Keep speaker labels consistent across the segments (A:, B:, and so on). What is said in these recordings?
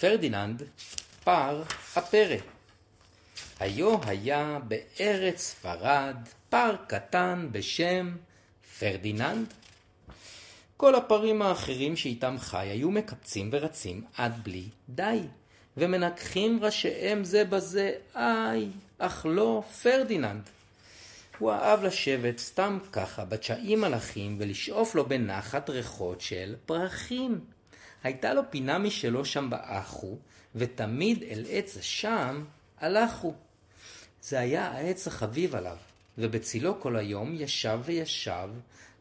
A: פרדיננד, פר הפרא. היו היה בארץ ספרד פר קטן בשם פרדיננד. כל הפרים האחרים שאיתם חי היו מקפצים ורצים עד בלי די, ומנגחים ראשיהם זה בזה, איי, אך לא פרדיננד. הוא אהב לשבת סתם ככה בתשעים מלאכים ולשאוף לו בנחת ריחות של פרחים. הייתה לו פינה משלו שם באחו, ותמיד אל עץ השם הלכו. זה היה העץ החביב עליו, ובצילו כל היום ישב וישב,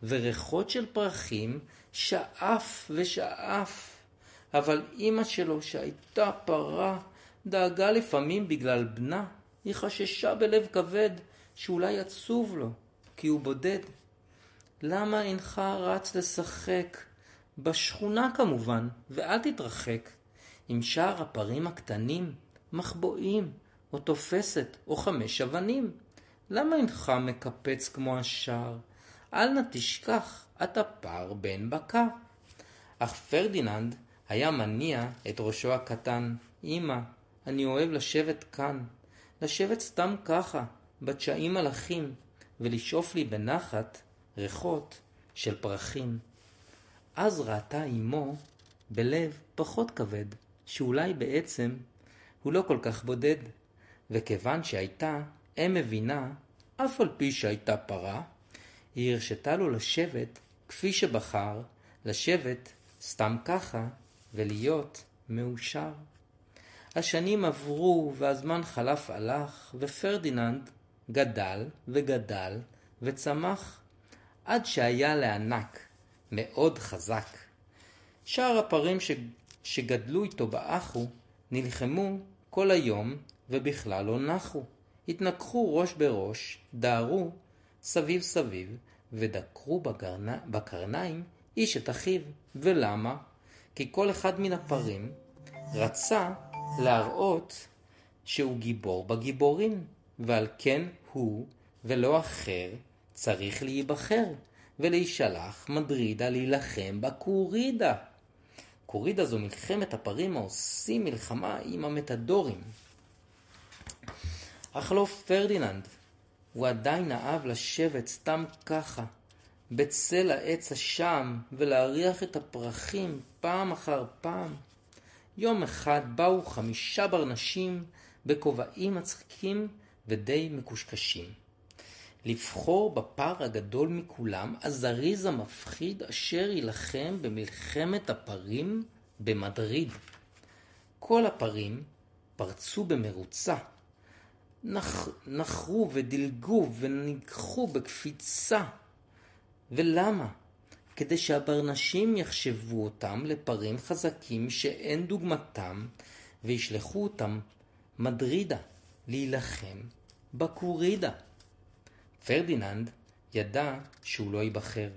A: וריחות של פרחים שאף ושאף. אבל אמא שלו, שהייתה פרה, דאגה לפעמים בגלל בנה. היא חששה בלב כבד שאולי עצוב לו, כי הוא בודד. למה אינך רץ לשחק? בשכונה כמובן, ואל תתרחק. עם שאר הפרים הקטנים, מחבואים, או תופסת, או חמש אבנים. למה אינך מקפץ כמו השאר? אל נא תשכח, אתה פר בן בקר. אך פרדיננד היה מניע את ראשו הקטן. אמא, אני אוהב לשבת כאן. לשבת סתם ככה, בתשעים מלאכים, ולשאוף לי בנחת ריחות של פרחים. אז ראתה אמו בלב פחות כבד, שאולי בעצם הוא לא כל כך בודד, וכיוון שהייתה אם מבינה, אף על פי שהייתה פרה, היא הרשתה לו לשבת כפי שבחר, לשבת סתם ככה ולהיות מאושר. השנים עברו והזמן חלף הלך, ופרדיננד גדל וגדל וצמח, עד שהיה לענק, מאוד חזק. שאר הפרים ש... שגדלו איתו באחו נלחמו כל היום ובכלל לא נחו. התנגחו ראש בראש, דהרו סביב סביב, ודקרו בגרנ... בקרניים איש את אחיו. ולמה? כי כל אחד מן הפרים רצה להראות שהוא גיבור בגיבורים, ועל כן הוא ולא אחר צריך להיבחר ולהישלח מדרידה להילחם בקורידה. קורידה זו מלחמת הפרים העושים מלחמה עם המתדורים. אך לא פרדיננד, הוא עדיין אהב לשבת סתם ככה, בצל העץ השם, ולהריח את הפרחים פעם אחר פעם. יום אחד באו חמישה ברנשים בכובעים מצחיקים ודי מקושקשים. לבחור בפר הגדול מכולם, הזריז המפחיד אשר יילחם במלחמת הפרים במדריד. כל הפרים פרצו במרוצה, נח, נחרו ודילגו וניגחו בקפיצה. ולמה? כדי שהברנשים יחשבו אותם לפרים חזקים שאין דוגמתם, וישלחו אותם מדרידה להילחם בקורידה. פרדיננד ידע שהוא לא ייבחר,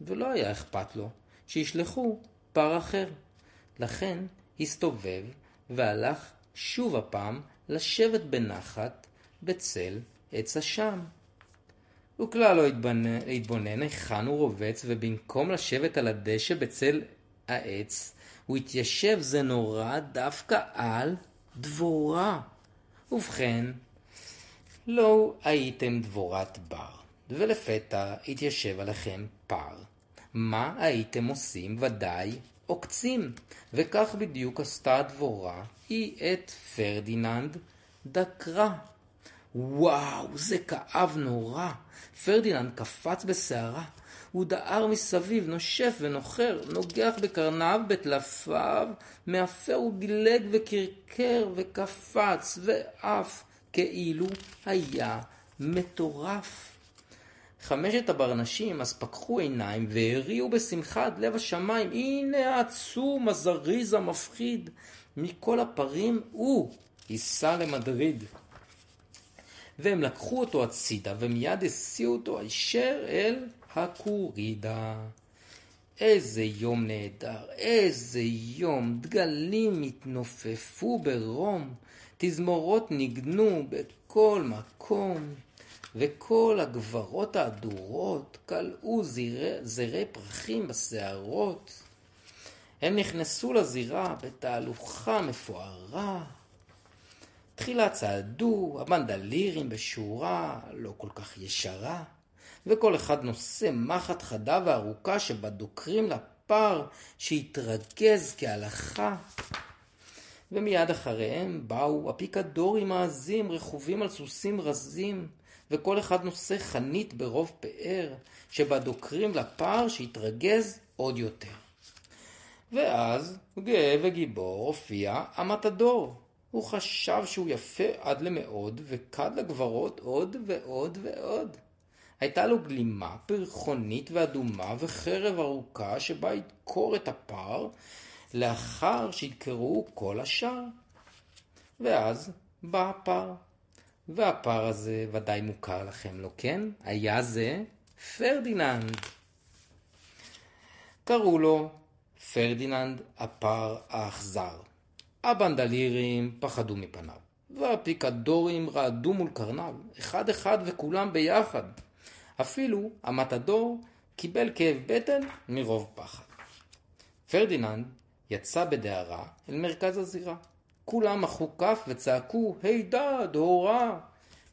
A: ולא היה אכפת לו שישלחו פר אחר. לכן הסתובב והלך שוב הפעם לשבת בנחת בצל עץ השם. הוא כלל לא התבונן היכן הוא רובץ, ובמקום לשבת על הדשא בצל העץ, הוא התיישב זה נורא דווקא על דבורה. ובכן, לא הייתם דבורת בר, ולפתע התיישב עליכם פר. מה הייתם עושים? ודאי עוקצים. וכך בדיוק עשתה הדבורה, היא את פרדיננד דקרה. וואו, זה כאב נורא. פרדיננד קפץ בסערה. הוא דהר מסביב, נושף ונוחר, נוגח בקרניו, בטלפיו, מאפר ודילג וכרכר וקפץ ועף. כאילו היה מטורף. חמשת הברנשים אז פקחו עיניים והריעו בשמחה עד לב השמיים. הנה העצום, הזריז, המפחיד. מכל הפרים הוא ייסע למדריד. והם לקחו אותו הצידה ומיד הסיעו אותו הישר אל הקורידה. איזה יום נהדר, איזה יום, דגלים התנופפו ברום, תזמורות ניגנו בכל מקום, וכל הגברות ההדורות כלאו זרי, זרי פרחים בשערות. הם נכנסו לזירה בתהלוכה מפוארה. תחילה צעדו הבנדלירים בשורה לא כל כך ישרה, וכל אחד נושא מחט חדה וארוכה שבה דוקרים לפר שהתרגז כהלכה. ומיד אחריהם באו הפיקדורים העזים רכובים על סוסים רזים, וכל אחד נושא חנית ברוב פאר, שבה דוקרים לפר שהתרגז עוד יותר. ואז, גאה וגיבור, הופיע המתדור. הוא חשב שהוא יפה עד למאוד, וכד לגברות עוד ועוד ועוד. הייתה לו גלימה פרחונית ואדומה וחרב ארוכה שבה ידקור את הפר לאחר שידקרו כל השאר. ואז בא הפר. והפר הזה ודאי מוכר לכם, לא כן? היה זה פרדיננד. קראו לו פרדיננד הפר האכזר. הבנדלירים פחדו מפניו, והפיקדורים רעדו מול קרניו, אחד אחד וכולם ביחד. אפילו המטדור קיבל כאב בטן מרוב פחד. פרדיננד יצא בדהרה אל מרכז הזירה. כולם מחאו כף וצעקו, הידד, הורה!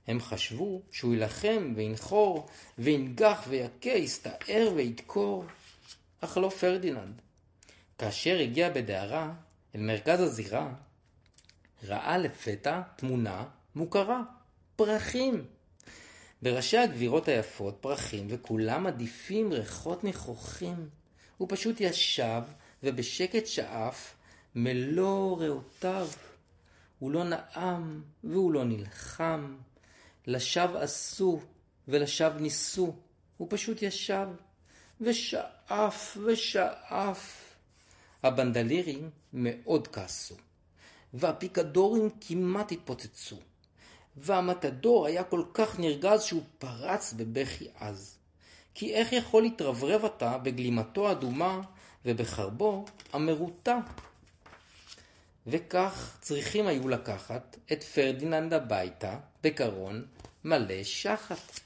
A: הם חשבו שהוא יילחם וינחור, וינגח ויכה, יסתער וידקור. אך לא פרדיננד. כאשר הגיע בדהרה אל מרכז הזירה, ראה לפתע תמונה מוכרה, פרחים. בראשי הגבירות היפות פרחים, וכולם עדיפים ריחות ניחוחים. הוא פשוט ישב ובשקט שאף מלוא ריאותיו. הוא לא נאם והוא לא נלחם. לשווא עשו ולשווא ניסו. הוא פשוט ישב ושאף ושאף. הבנדלירים מאוד כעסו, והפיקדורים כמעט התפוצצו, והמטדור היה כל כך נרגז שהוא פרץ בבכי עז. כי איך יכול להתרברב אתה בגלימתו האדומה ובחרבו המרוטה? וכך צריכים היו לקחת את פרדיננד הביתה בקרון מלא שחת.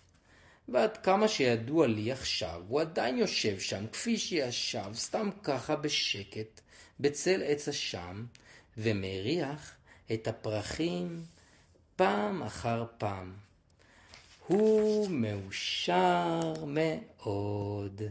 A: ועד כמה שידוע לי עכשיו, הוא עדיין יושב שם כפי שישב, סתם ככה בשקט, בצל עץ אשם, ומריח את הפרחים פעם אחר פעם. הוא מאושר מאוד.